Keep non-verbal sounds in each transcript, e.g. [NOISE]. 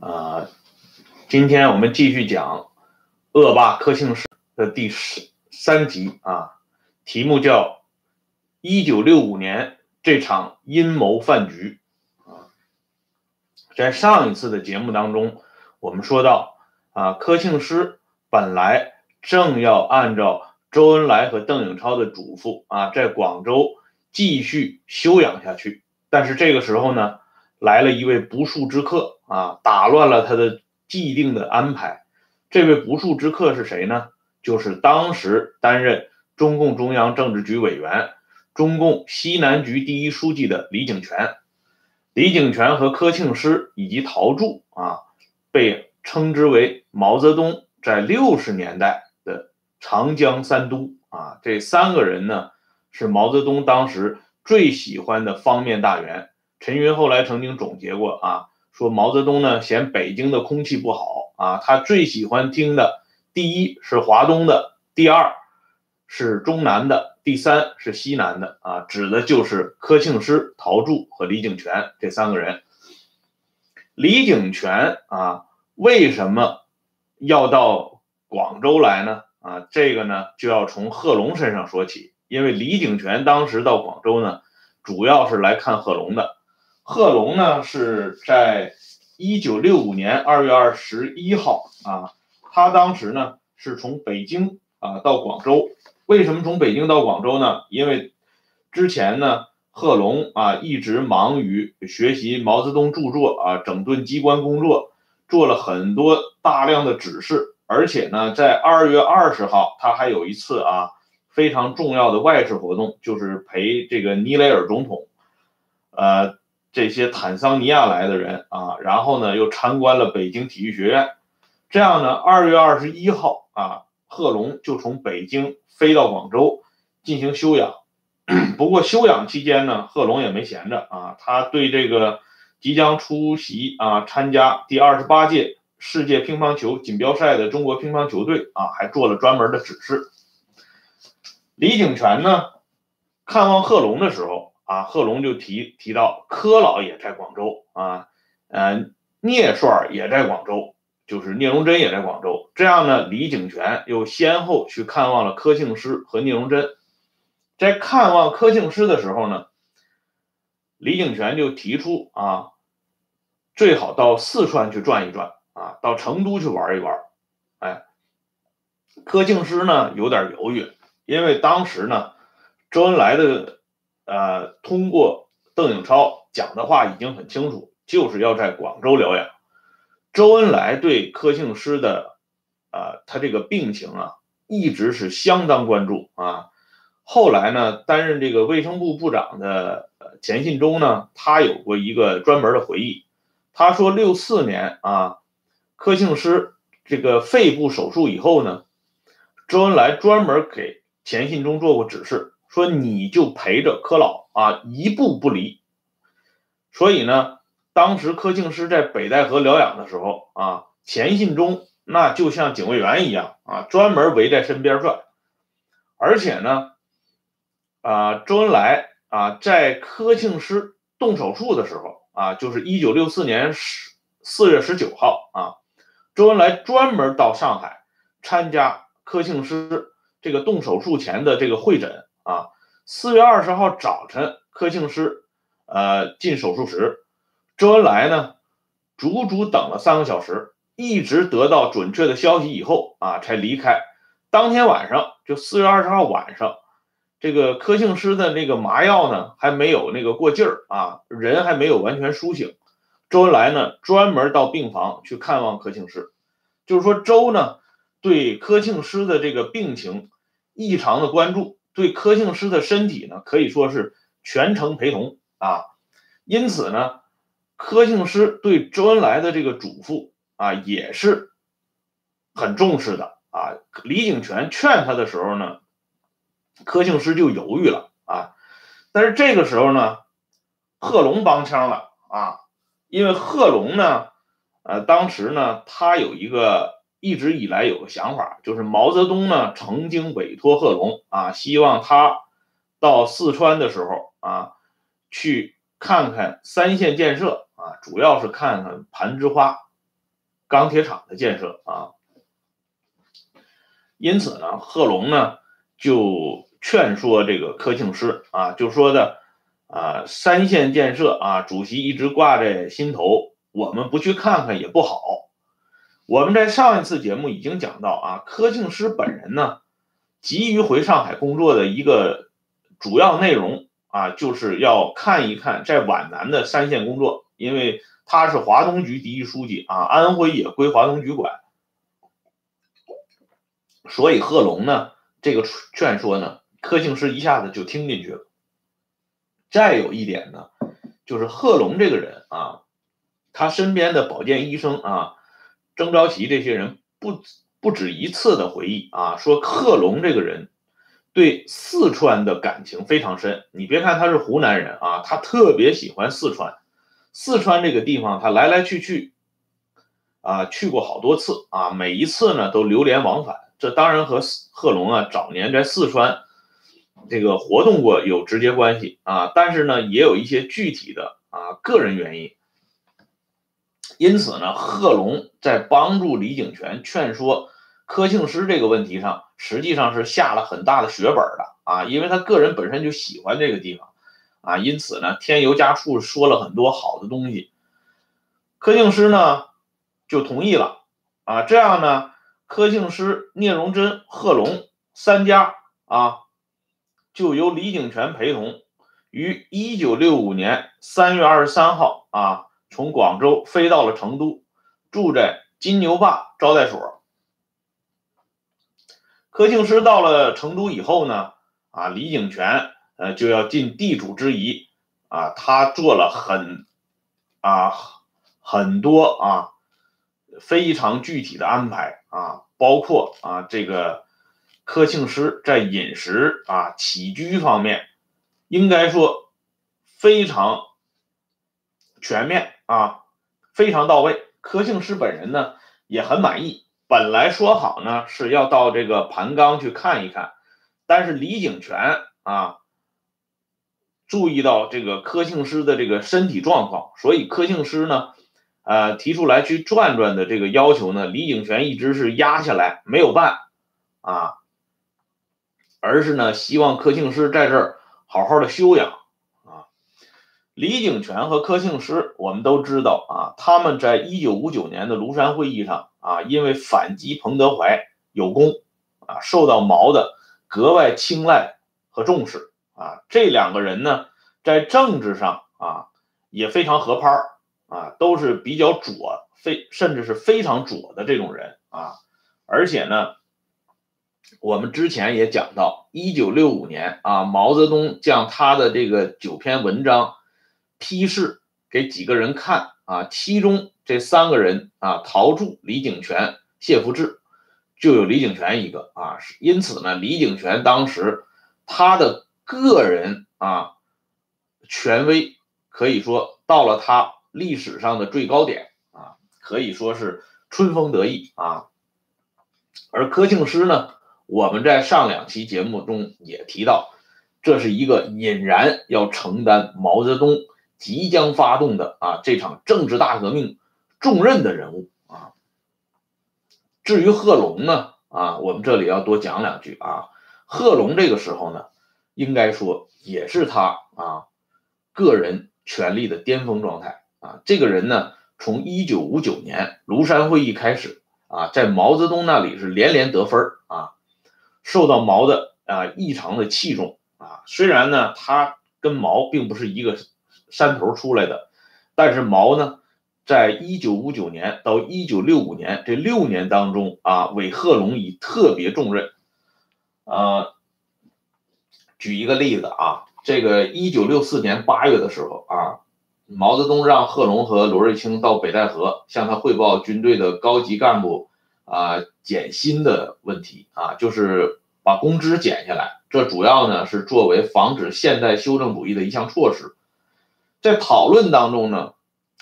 啊，今天我们继续讲恶霸柯庆施的第十三集啊，题目叫“一九六五年这场阴谋饭局”啊。在上一次的节目当中，我们说到啊，柯庆施本来正要按照周恩来和邓颖超的嘱咐啊，在广州继续休养下去，但是这个时候呢。来了一位不速之客啊，打乱了他的既定的安排。这位不速之客是谁呢？就是当时担任中共中央政治局委员、中共西南局第一书记的李井泉。李井泉和柯庆施以及陶铸啊，被称之为毛泽东在六十年代的长江三都啊。这三个人呢，是毛泽东当时最喜欢的方面大员。陈云后来曾经总结过啊，说毛泽东呢嫌北京的空气不好啊，他最喜欢听的第一是华东的，第二是中南的，第三是西南的啊，指的就是柯庆施、陶铸和李井泉这三个人。李井泉啊，为什么要到广州来呢？啊，这个呢就要从贺龙身上说起，因为李井泉当时到广州呢，主要是来看贺龙的。贺龙呢是在一九六五年二月二十一号啊，他当时呢是从北京啊到广州。为什么从北京到广州呢？因为之前呢，贺龙啊一直忙于学习毛泽东著作啊，整顿机关工作，做了很多大量的指示。而且呢，在二月二十号，他还有一次啊非常重要的外事活动，就是陪这个尼雷尔总统，呃。这些坦桑尼亚来的人啊，然后呢又参观了北京体育学院，这样呢，二月二十一号啊，贺龙就从北京飞到广州进行休养。[CLEARS THROAT] 不过休养期间呢，贺龙也没闲着啊，他对这个即将出席啊参加第二十八届世界乒乓球锦标赛的中国乒乓球队啊，还做了专门的指示。李景泉呢，看望贺龙的时候。啊，贺龙就提提到柯老也在广州啊，嗯，聂帅也在广州，就是聂荣臻也在广州。这样呢，李井泉又先后去看望了柯庆施和聂荣臻。在看望柯庆施的时候呢，李井泉就提出啊，最好到四川去转一转啊，到成都去玩一玩。哎，柯庆施呢有点犹豫，因为当时呢，周恩来的。呃，通过邓颖超讲的话已经很清楚，就是要在广州疗养。周恩来对柯庆施的，呃，他这个病情啊，一直是相当关注啊。后来呢，担任这个卫生部部长的钱信忠呢，他有过一个专门的回忆，他说六四年啊，柯庆施这个肺部手术以后呢，周恩来专门给钱信忠做过指示。说你就陪着柯老啊，一步不离。所以呢，当时柯庆施在北戴河疗养的时候啊，钱信忠那就像警卫员一样啊，专门围在身边转。而且呢，啊，周恩来啊，在柯庆施动手术的时候啊，就是一九六四年十四月十九号啊，周恩来专门到上海参加柯庆施这个动手术前的这个会诊。啊，四月二十号早晨，柯庆施呃进手术室，周恩来呢足足等了三个小时，一直得到准确的消息以后啊才离开。当天晚上，就四月二十号晚上，这个柯庆施的那个麻药呢还没有那个过劲儿啊，人还没有完全苏醒。周恩来呢专门到病房去看望柯庆施，就是说周呢对柯庆施的这个病情异常的关注。对柯庆施的身体呢，可以说是全程陪同啊，因此呢，柯庆施对周恩来的这个嘱咐啊，也是很重视的啊。李井泉劝他的时候呢，柯庆施就犹豫了啊。但是这个时候呢，贺龙帮腔了啊，因为贺龙呢，呃，当时呢，他有一个。一直以来有个想法，就是毛泽东呢曾经委托贺龙啊，希望他到四川的时候啊，去看看三线建设啊，主要是看看攀枝花钢铁厂的建设啊。因此呢，贺龙呢就劝说这个柯庆施啊，就说的啊，三线建设啊，主席一直挂在心头，我们不去看看也不好。我们在上一次节目已经讲到啊，柯庆施本人呢，急于回上海工作的一个主要内容啊，就是要看一看在皖南的三线工作，因为他是华东局第一书记啊，安徽也归华东局管。所以贺龙呢，这个劝说呢，柯庆施一下子就听进去了。再有一点呢，就是贺龙这个人啊，他身边的保健医生啊，曾昭奇这些人不不止一次的回忆啊，说贺龙这个人对四川的感情非常深。你别看他是湖南人啊，他特别喜欢四川。四川这个地方，他来来去去啊，去过好多次啊，每一次呢都流连往返。这当然和贺龙啊早年在四川这个活动过有直接关系啊，但是呢也有一些具体的啊个人原因。因此呢，贺龙在帮助李景泉劝说柯庆施这个问题上，实际上是下了很大的血本的啊，因为他个人本身就喜欢这个地方啊，因此呢添油加醋说了很多好的东西，柯庆施呢就同意了啊，这样呢。柯庆施、聂荣臻、贺龙三家啊，就由李景泉陪同，于一九六五年三月二十三号啊，从广州飞到了成都，住在金牛坝招待所。柯庆施到了成都以后呢，啊，李景泉呃就要尽地主之谊啊，他做了很啊很多啊。非常具体的安排啊，包括啊，这个柯庆施在饮食啊、起居方面，应该说非常全面啊，非常到位。柯庆施本人呢也很满意。本来说好呢是要到这个盘冈去看一看，但是李景泉啊注意到这个柯庆施的这个身体状况，所以柯庆施呢。呃，提出来去转转的这个要求呢，李景全一直是压下来没有办啊，而是呢希望柯庆施在这儿好好的休养。李景泉和柯庆施，我们都知道啊，他们在一九五九年的庐山会议上啊，因为反击彭德怀有功啊，受到毛的格外青睐和重视啊。这两个人呢，在政治上啊也非常合拍。啊，都是比较左，非甚至是非常左的这种人啊，而且呢，我们之前也讲到，一九六五年啊，毛泽东将他的这个九篇文章批示给几个人看啊，其中这三个人啊，陶铸、李景全、谢福志，就有李景全一个啊，因此呢，李景全当时他的个人啊权威可以说到了他。历史上的最高点啊，可以说是春风得意啊。而柯庆施呢，我们在上两期节目中也提到，这是一个引燃要承担毛泽东即将发动的啊这场政治大革命重任的人物啊。至于贺龙呢，啊，我们这里要多讲两句啊。贺龙这个时候呢，应该说也是他啊个人权力的巅峰状态。啊，这个人呢，从一九五九年庐山会议开始啊，在毛泽东那里是连连得分啊，受到毛的啊异常的器重啊。虽然呢，他跟毛并不是一个山头出来的，但是毛呢，在一九五九年到一九六五年这六年当中啊，韦贺龙以特别重任。呃，举一个例子啊，这个一九六四年八月的时候啊。毛泽东让贺龙和罗瑞卿到北戴河向他汇报军队的高级干部啊减薪的问题啊，就是把工资减下来。这主要呢是作为防止现代修正主义的一项措施。在讨论当中呢，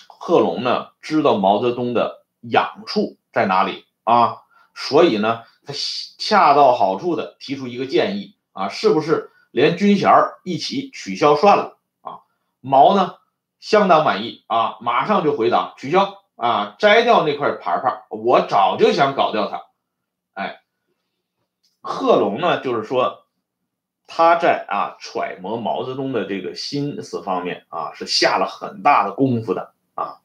贺龙呢知道毛泽东的痒处在哪里啊，所以呢他恰到好处的提出一个建议啊，是不是连军衔一起取消算了啊？毛呢？相当满意啊，马上就回答取消啊，摘掉那块牌牌，我早就想搞掉他。哎，贺龙呢，就是说他在啊揣摩毛泽东的这个心思方面啊，是下了很大的功夫的啊。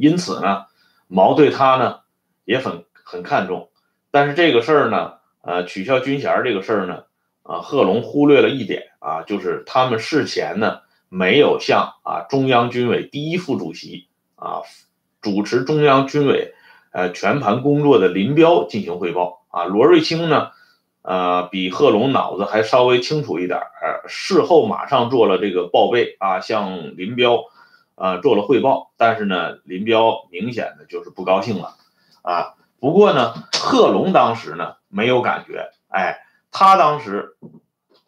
因此呢，毛对他呢也很很看重。但是这个事儿呢，呃，取消军衔这个事儿呢，啊，贺龙忽略了一点啊，就是他们事前呢没有向啊中央军委第一副主席啊。主持中央军委呃全盘工作的林彪进行汇报啊，罗瑞卿呢，呃，比贺龙脑子还稍微清楚一点呃，事后马上做了这个报备啊，向林彪啊做了汇报，但是呢，林彪明显的就是不高兴了啊。不过呢，贺龙当时呢没有感觉，哎，他当时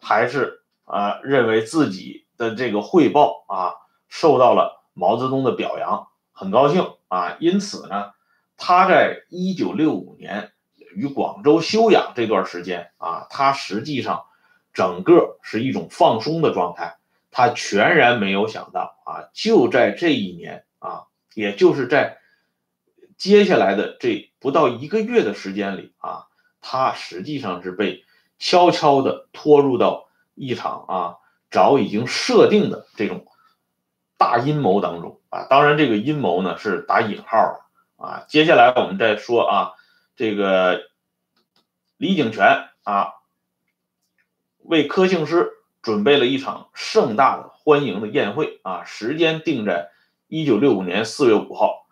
还是啊认为自己的这个汇报啊受到了毛泽东的表扬，很高兴。啊，因此呢，他在一九六五年于广州休养这段时间啊，他实际上整个是一种放松的状态。他全然没有想到啊，就在这一年啊，也就是在接下来的这不到一个月的时间里啊，他实际上是被悄悄地拖入到一场啊早已经设定的这种。大阴谋当中啊，当然这个阴谋呢是打引号的啊。接下来我们再说啊，这个李景泉啊，为柯庆施准备了一场盛大的欢迎的宴会啊，时间定在一九六五年四月五号。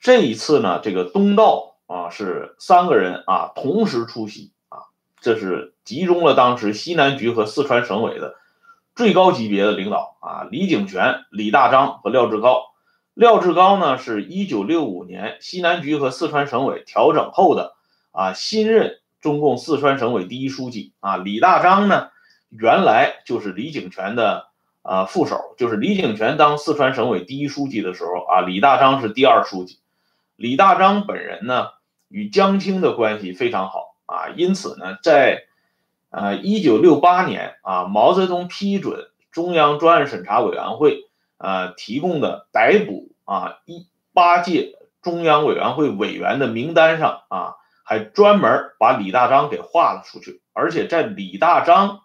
这一次呢，这个东道啊是三个人啊同时出席啊，这是集中了当时西南局和四川省委的。最高级别的领导啊，李景泉、李大章和廖志高。廖志高呢，是一九六五年西南局和四川省委调整后的啊新任中共四川省委第一书记啊。李大章呢，原来就是李井泉的啊副手，就是李井泉当四川省委第一书记的时候啊，李大章是第二书记。李大章本人呢，与江青的关系非常好啊，因此呢，在呃，一九六八年啊，毛泽东批准中央专案审查委员会呃提供的逮捕啊一八届中央委员会委员的名单上啊，还专门把李大章给划了出去，而且在李大章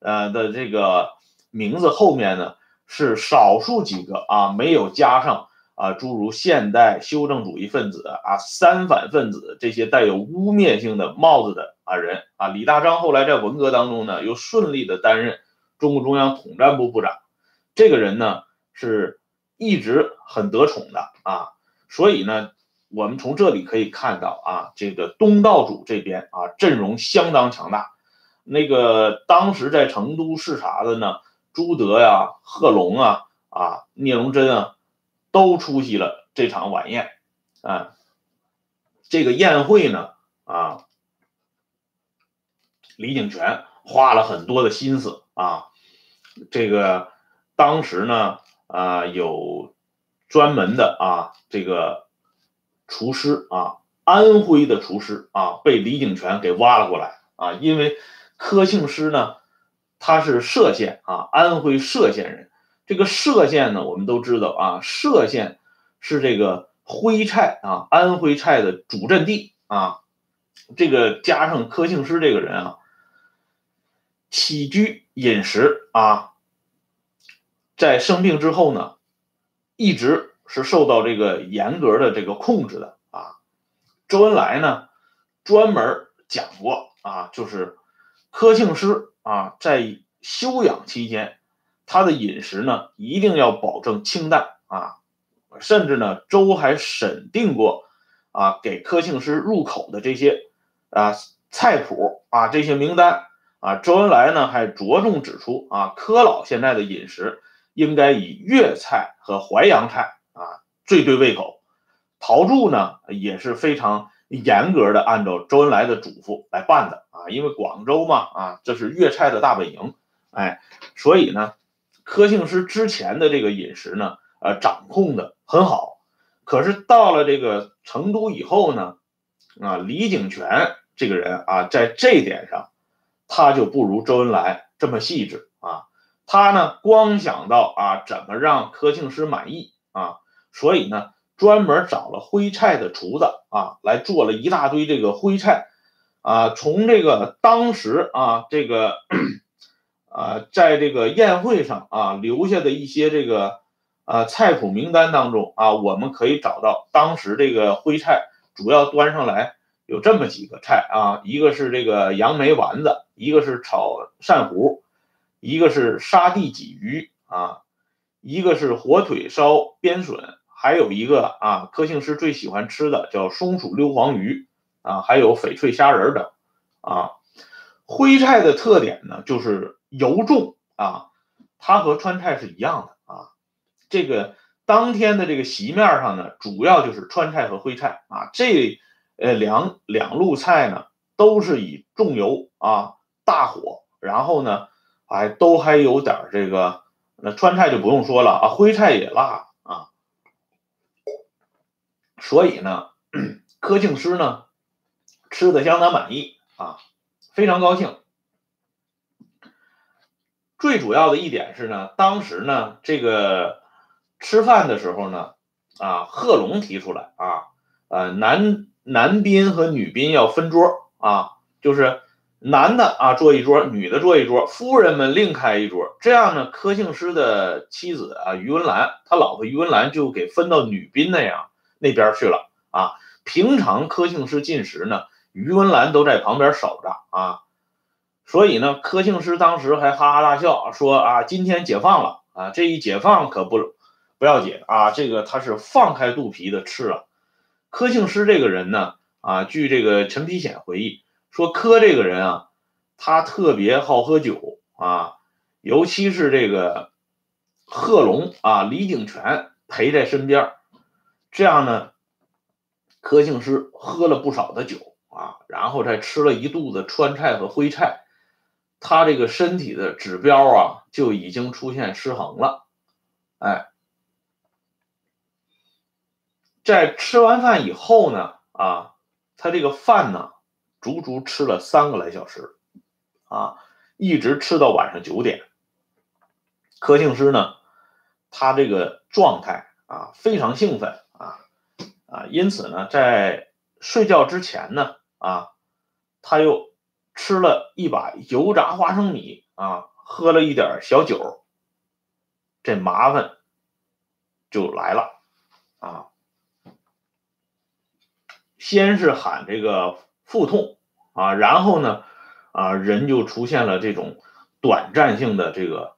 呃的这个名字后面呢，是少数几个啊没有加上。啊，诸如现代修正主义分子啊、三反分子这些带有污蔑性的帽子的啊人啊，李大章后来在文革当中呢，又顺利的担任中共中央统战部部长，这个人呢是一直很得宠的啊，所以呢，我们从这里可以看到啊，这个东道主这边啊阵容相当强大，那个当时在成都视察的呢，朱德呀、贺龙啊、啊聂荣臻啊。都出席了这场晚宴，啊，这个宴会呢，啊，李景泉花了很多的心思啊，这个当时呢，啊，有专门的啊，这个厨师啊，安徽的厨师啊，被李景全给挖了过来啊，因为柯庆施呢，他是歙县啊，安徽歙县人。这个歙县呢，我们都知道啊，歙县是这个徽菜啊，安徽菜的主阵地啊。这个加上柯庆施这个人啊，起居饮食啊，在生病之后呢，一直是受到这个严格的这个控制的啊。周恩来呢，专门讲过啊，就是柯庆施啊，在休养期间。他的饮食呢，一定要保证清淡啊，甚至呢，周还审定过啊，给柯庆施入口的这些啊菜谱啊这些名单啊，周恩来呢还着重指出啊，柯老现在的饮食应该以粤菜和淮扬菜啊最对胃口。陶铸呢也是非常严格的按照周恩来的嘱咐来办的啊，因为广州嘛啊，这是粤菜的大本营，哎，所以呢。柯庆施之前的这个饮食呢，呃，掌控的很好，可是到了这个成都以后呢，啊，李景全这个人啊，在这点上，他就不如周恩来这么细致，他呢，光想到啊，怎么让柯庆施满意啊，所以呢，专门找了徽菜的厨子啊，来做了一大堆这个徽菜啊，从这个当时啊这个 [COUGHS] 啊在这个宴会上啊留下的一些这个啊菜谱名单当中啊，我们可以找到当时这个徽菜主要端上来。有这么几个菜啊，一个是这个杨梅丸子，一个是炒鳝糊，一个是沙地鲫鱼啊，一个是火腿烧边笋，还有一个啊，柯庆师最喜欢吃的叫松鼠溜黄鱼啊，还有翡翠虾仁等啊。徽菜的特点呢，就是油重啊，它和川菜是一样的啊。这个当天的这个席面上呢，主要就是川菜和徽菜啊，这。呃，两两路菜呢，都是以重油啊，大火，然后呢，哎，都还有点这个，那川菜就不用说了啊，徽菜也辣啊，所以呢，柯庆师呢，吃的相当满意啊，非常高兴。最主要的一点是呢，当时呢，这个吃饭的时候呢，啊，贺龙提出来啊，呃，男。男宾和女宾要分桌啊，就是男的啊坐一桌，女的坐一桌，夫人们另开一桌。这样呢，柯庆施的妻子啊于文兰，他老婆于文兰就给分到女宾那样那边去了啊。平常柯庆施进食呢，于文兰都在旁边守着啊。所以呢，柯庆施当时还哈哈大笑说啊，今天解放了啊，这一解放可不不要紧啊，这个他是放开肚皮的吃了。柯庆施这个人呢，啊，据这个陈丕显回忆说，柯这个人啊，他特别好喝酒啊，尤其是这个贺龙啊、李景全陪在身边，这样呢，柯庆施喝了不少的酒啊，然后再吃了一肚子川菜和徽菜，他这个身体的指标啊，就已经出现失衡了，哎。在吃完饭以后呢，啊，他这个饭呢，足足吃了三个来小时，啊，一直吃到晚上九点。柯庆师呢，他这个状态啊，非常兴奋啊，啊，因此呢，在睡觉之前呢，啊，他又吃了一把油炸花生米啊，喝了一点小酒，这麻烦就来了，啊。先是喊这个腹痛啊，然后呢，啊人就出现了这种短暂性的这个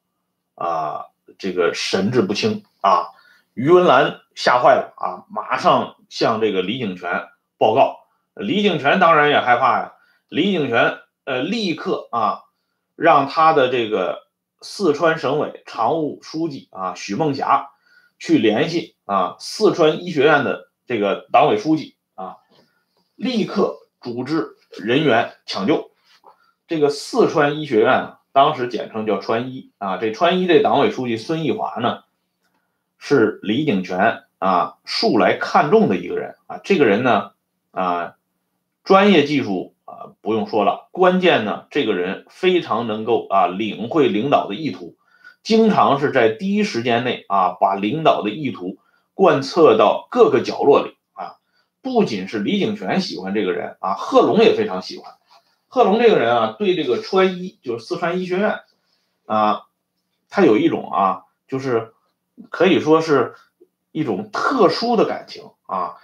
啊这个神志不清啊。于文兰吓坏了啊，马上向这个李景全报告。李景全当然也害怕呀。李景全呃立刻啊让他的这个四川省委常务书记啊许梦霞去联系啊四川医学院的这个党委书记啊。立刻组织人员抢救。这个四川医学院啊，当时简称叫川医啊。这川医这党委书记孙义华呢，是李景全啊素来看重的一个人啊。这个人呢啊，专业技术啊不用说了，关键呢，这个人非常能够啊领会领导的意图，经常是在第一时间内啊把领导的意图贯彻到各个角落里。不仅是李景泉喜欢这个人啊，贺龙也非常喜欢。贺龙这个人啊，对这个川医就是四川医学院啊，他有一种啊，就是可以说是一种特殊的感情啊。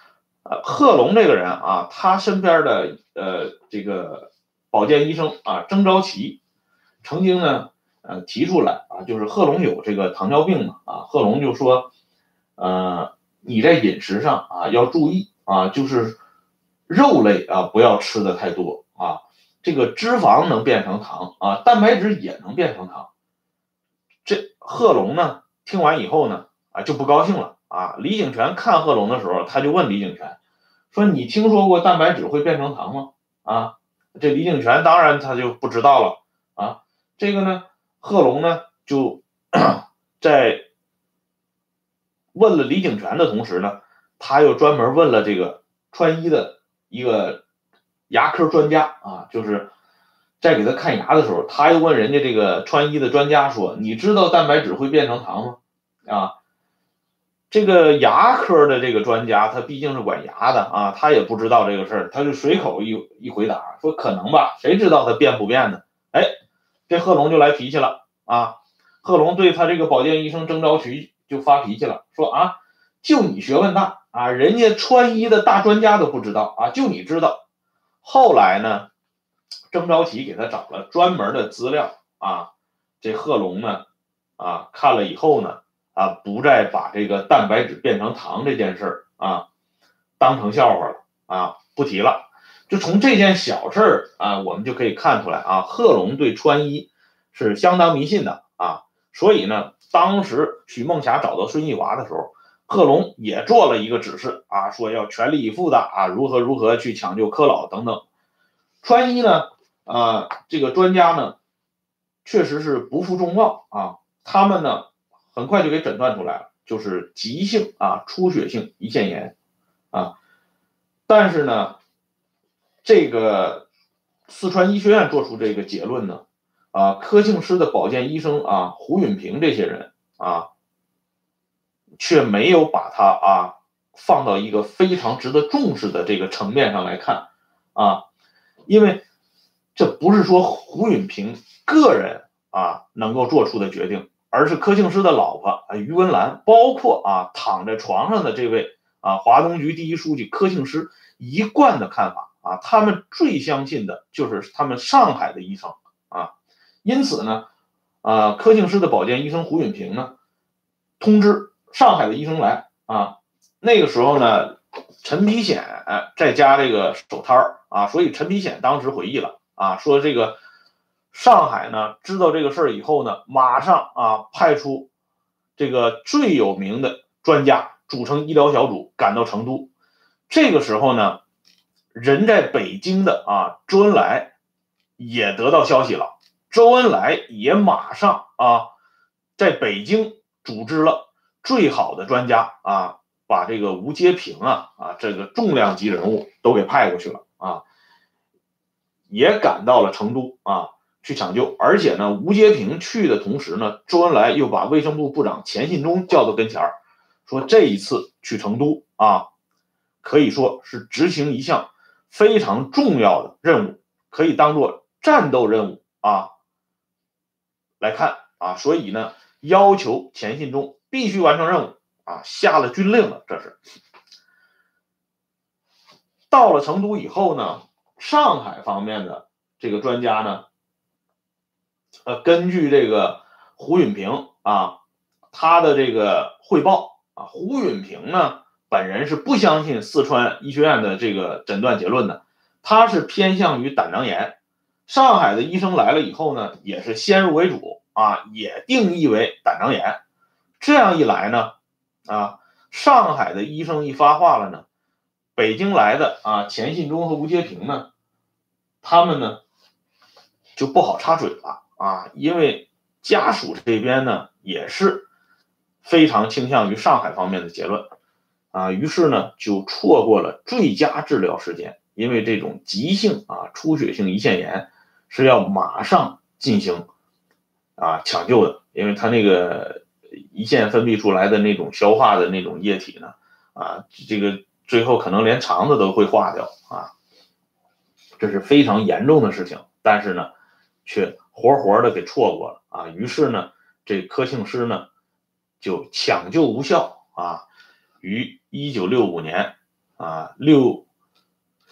呃，贺龙这个人啊，他身边的呃这个保健医生啊，曾昭奇曾经呢呃提出来啊，就是贺龙有这个糖尿病嘛啊，贺龙就说呃你在饮食上啊要注意。啊，就是肉类啊，不要吃的太多啊。这个脂肪能变成糖啊，蛋白质也能变成糖。这贺龙呢，听完以后呢，啊就不高兴了啊。李景泉看贺龙的时候，他就问李景泉说：“你听说过蛋白质会变成糖吗？”啊，这李景泉当然他就不知道了啊。这个呢，贺龙呢就 [COUGHS] 在问了李景泉的同时呢。他又专门问了这个川医的一个牙科专家啊，就是在给他看牙的时候，他又问人家这个川医的专家说：“你知道蛋白质会变成糖吗？”啊，这个牙科的这个专家，他毕竟是管牙的啊，他也不知道这个事儿，他就随口一一回答说可能吧，谁知道他变不变呢？哎，这贺龙就来脾气了啊！贺龙对他这个保健医生郑昭渠就发脾气了，说啊，就你学问大啊，人家穿衣的大专家都不知道啊，就你知道。后来呢，郑昭渠给他找了专门的资料啊，这贺龙呢啊看了以后呢。啊，不再把这个蛋白质变成糖这件事儿啊当成笑话了啊，不提了。就从这件小事儿啊，我们就可以看出来啊，贺龙对穿衣是相当迷信的啊。所以呢，当时许梦霞找到孙艺华的时候，贺龙也做了一个指示啊，说要全力以赴的啊，如何如何去抢救柯老等等。川医呢，啊，这个专家呢，确实是不负众望啊，他们呢。很快就给诊断出来了，就是急性啊出血性胰腺炎啊。但是呢，这个四川医学院做出这个结论呢，啊，柯庆施的保健医生啊胡允平这些人啊，却没有把它啊放到一个非常值得重视的这个层面上来看啊，因为这不是说胡允平个人啊能够做出的决定。而是柯庆施的老婆啊，于文兰，包括啊躺在床上的这位啊华东局第一书记柯庆施一贯的看法啊，他们最相信的就是他们上海的医生啊，因此呢，啊柯庆施的保健医生胡允平呢，通知上海的医生来啊，那个时候呢，陈皮显在家这个守摊儿啊，所以陈皮显当时回忆了啊，说这个。上海呢，知道这个事儿以后呢，马上啊派出这个最有名的专家组成医疗小组赶到成都。这个时候呢，人在北京的啊周恩来也得到消息了，周恩来也马上啊在北京组织了最好的专家啊，把这个吴阶平啊啊这个重量级人物都给派过去了啊，也赶到了成都啊。去抢救，而且呢，吴阶平去的同时呢，周恩来又把卫生部部长钱信忠叫到跟前儿，说这一次去成都啊，可以说是执行一项非常重要的任务，可以当做战斗任务啊来看啊，所以呢，要求钱信忠必须完成任务啊，下了军令了。这是到了成都以后呢，上海方面的这个专家呢。呃，根据这个胡允平啊，他的这个汇报啊，胡允平呢本人是不相信四川医学院的这个诊断结论的，他是偏向于胆囊炎。上海的医生来了以后呢，也是先入为主啊，也定义为胆囊炎。这样一来呢，啊，上海的医生一发话了呢，北京来的啊钱信忠和吴阶平呢，他们呢就不好插嘴了。啊，因为家属这边呢也是非常倾向于上海方面的结论，啊，于是呢就错过了最佳治疗时间。因为这种急性啊出血性胰腺炎是要马上进行啊抢救的，因为他那个胰腺分泌出来的那种消化的那种液体呢，啊，这个最后可能连肠子都会化掉啊，这是非常严重的事情。但是呢，却。活活的给错过了啊！于是呢，这柯庆施呢就抢救无效啊，于一九六五年啊六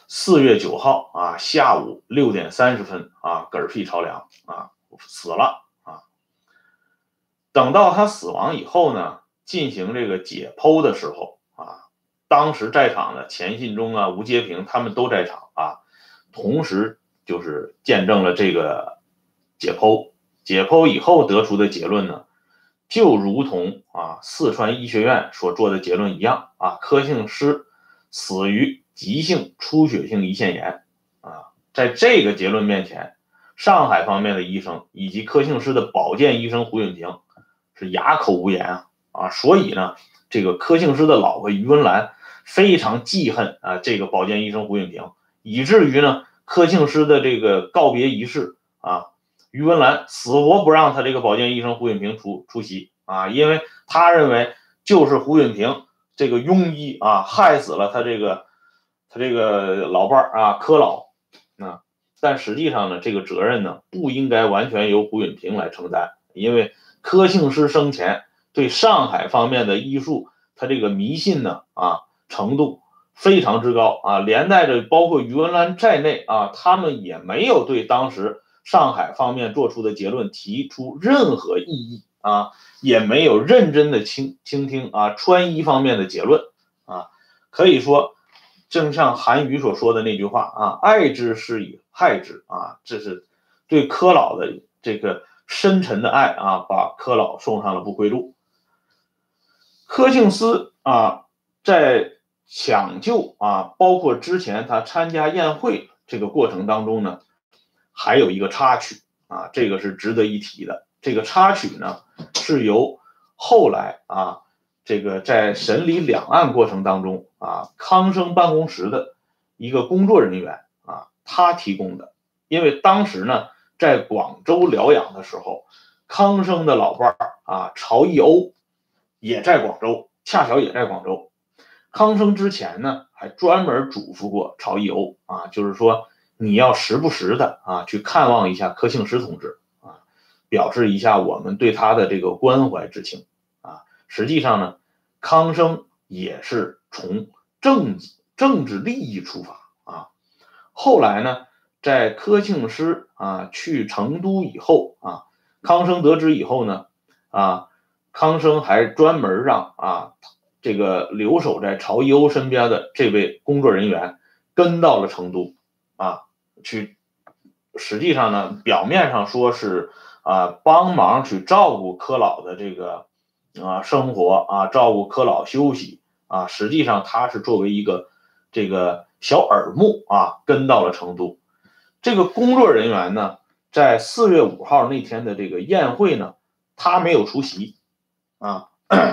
四月九号啊下午六点三十分啊嗝屁朝凉啊死了。等到他死亡以后呢，进行这个解剖的时候啊，当时在场的钱信忠啊、吴阶平他们都在场啊，同时就是见证了这个。解剖，解剖以后得出的结论呢，就如同啊四川医学院所做的结论一样啊，柯庆施死于急性出血性胰腺炎啊，在这个结论面前，上海方面的医生以及柯庆施的保健医生胡永平是哑口无言啊啊，所以呢，这个柯庆施的老婆于文兰非常记恨啊这个保健医生胡允平，以至于呢，柯庆施的这个告别仪式啊。于文兰死活不让他这个保健医生胡允平出出席啊，因为他认为就是胡允平这个庸医啊，害死了他这个他这个老伴儿啊，柯老啊。但实际上呢，这个责任呢，不应该完全由胡允平来承担，因为柯庆施生前对上海方面的医术，他这个迷信呢啊程度非常之高啊，连带着包括余文澜在内啊，他们也没有对当时上海方面做出的结论提出任何异议。啊，也没有认真的倾倾听啊，川医方面的结论啊，可以说，正像韩愈所说的那句话啊，爱之是以害之啊，这是对柯老的这个深沉的爱啊，把柯老送上了不归路。柯庆斯啊，在抢救啊，包括之前他参加宴会这个过程当中呢，还有一个插曲啊，这个是值得一提的。这个插曲呢，是由后来啊，这个在审理两案过程当中啊，康生办公室的一个工作人员啊，他提供的。因为当时呢，在广州疗养的时候，康生的老伴儿啊，曹义欧也在广州，恰巧也在广州。康生之前呢，还专门嘱咐过曹义欧啊，就是说你要时不时的啊，去看望一下柯庆施同志啊。表示一下我们对他的这个关怀之情啊，实际上呢，康生也是从政治政治利益出发啊。后来呢，在柯庆施啊去成都以后啊，康生得知以后呢，啊，康生还专门让啊这个留守在曹优身边的这位工作人员跟到了成都啊去，实际上呢，表面上说是。啊，帮忙去照顾柯老的这个啊生活啊，照顾柯老休息啊，实际上他是作为一个这个小耳目啊，跟到了成都。这个工作人员呢，在四月五号那天的这个宴会呢，他没有出席啊。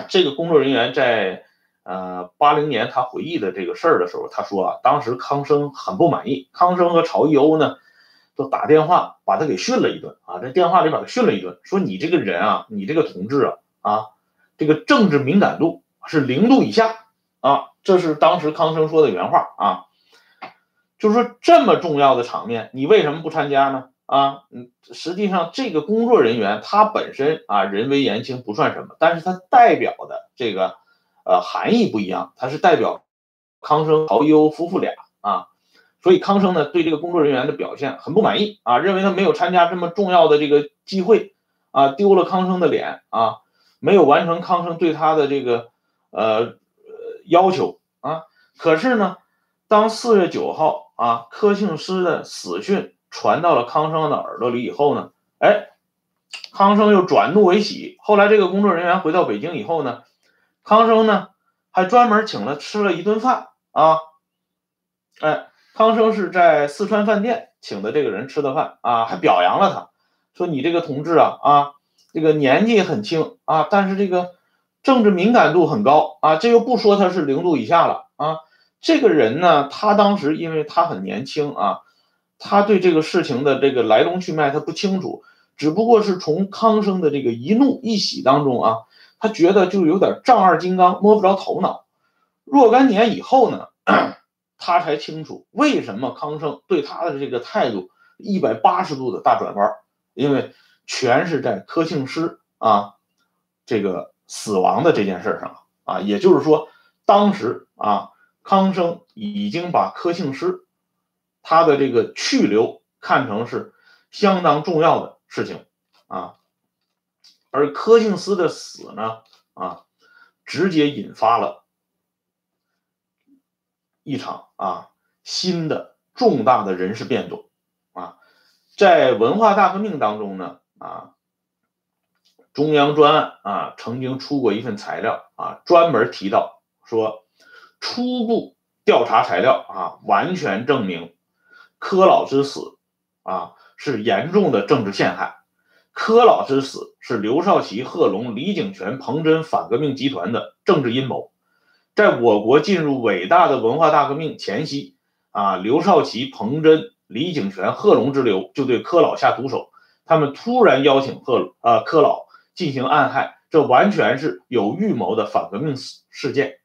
这个工作人员在呃八零年他回忆的这个事儿的时候，他说啊，当时康生很不满意，康生和曹义欧呢。都打电话把他给训了一顿啊，在电话里把他训了一顿，说你这个人啊，你这个同志啊啊，这个政治敏感度是零度以下啊，这是当时康生说的原话啊，就是说这么重要的场面，你为什么不参加呢？啊，嗯，实际上这个工作人员他本身啊人微言轻不算什么，但是他代表的这个呃含义不一样，他是代表康生、陶优夫妇俩啊。所以康生呢对这个工作人员的表现很不满意啊，认为他没有参加这么重要的这个机会啊，丢了康生的脸啊，没有完成康生对他的这个呃要求啊。可是呢，当四月九号啊柯庆施的死讯传到了康生的耳朵里以后呢，哎，康生又转怒为喜。后来这个工作人员回到北京以后呢，康生呢还专门请了吃了一顿饭啊，哎。康生是在四川饭店请的这个人吃的饭啊，还表扬了他，说你这个同志啊啊，这个年纪很轻啊，但是这个政治敏感度很高啊，这又不说他是零度以下了啊，这个人呢，他当时因为他很年轻啊，他对这个事情的这个来龙去脉他不清楚，只不过是从康生的这个一怒一喜当中啊，他觉得就有点丈二金刚摸不着头脑，若干年以后呢。他才清楚为什么康生对他的这个态度一百八十度的大转弯，因为全是在柯庆施啊这个死亡的这件事上啊，也就是说，当时啊康生已经把柯庆施他的这个去留看成是相当重要的事情啊，而柯庆斯的死呢啊，直接引发了。一场啊新的重大的人事变动啊，在文化大革命当中呢啊，中央专案啊曾经出过一份材料啊，专门提到说，初步调查材料啊，完全证明柯老之死啊是严重的政治陷害，柯老之死是刘少奇、贺龙、李景泉、彭真反革命集团的政治阴谋。在我国进入伟大的文化大革命前夕，啊，刘少奇、彭真、李景泉、贺龙之流就对柯老下毒手。他们突然邀请贺啊柯老进行暗害，这完全是有预谋的反革命事件。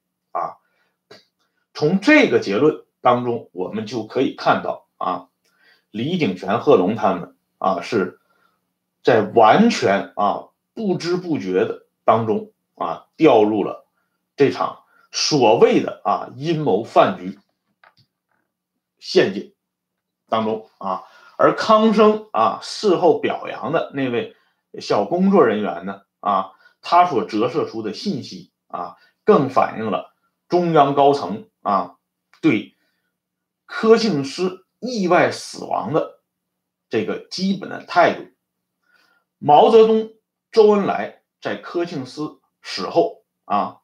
从这个结论当中，我们就可以看到啊，李鼎泉、贺龙他们啊是在完全啊不知不觉的当中啊掉入了这场所谓的啊阴谋饭局陷阱当中啊。而康生啊事后表扬的那位小工作人员呢啊，他所折射出的信息啊，更反映了中央高层。啊，对柯庆施意外死亡的这个基本的态度，毛泽东、周恩来在柯庆施死后啊，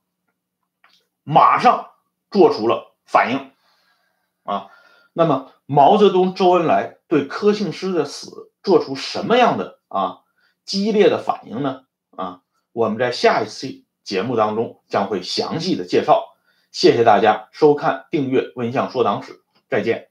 马上做出了反应啊。那么，毛泽东、周恩来对柯庆施的死做出什么样的啊激烈的反应呢？啊，我们在下一期节目当中将会详细的介绍。谢谢大家收看、订阅《温相说党史》，再见。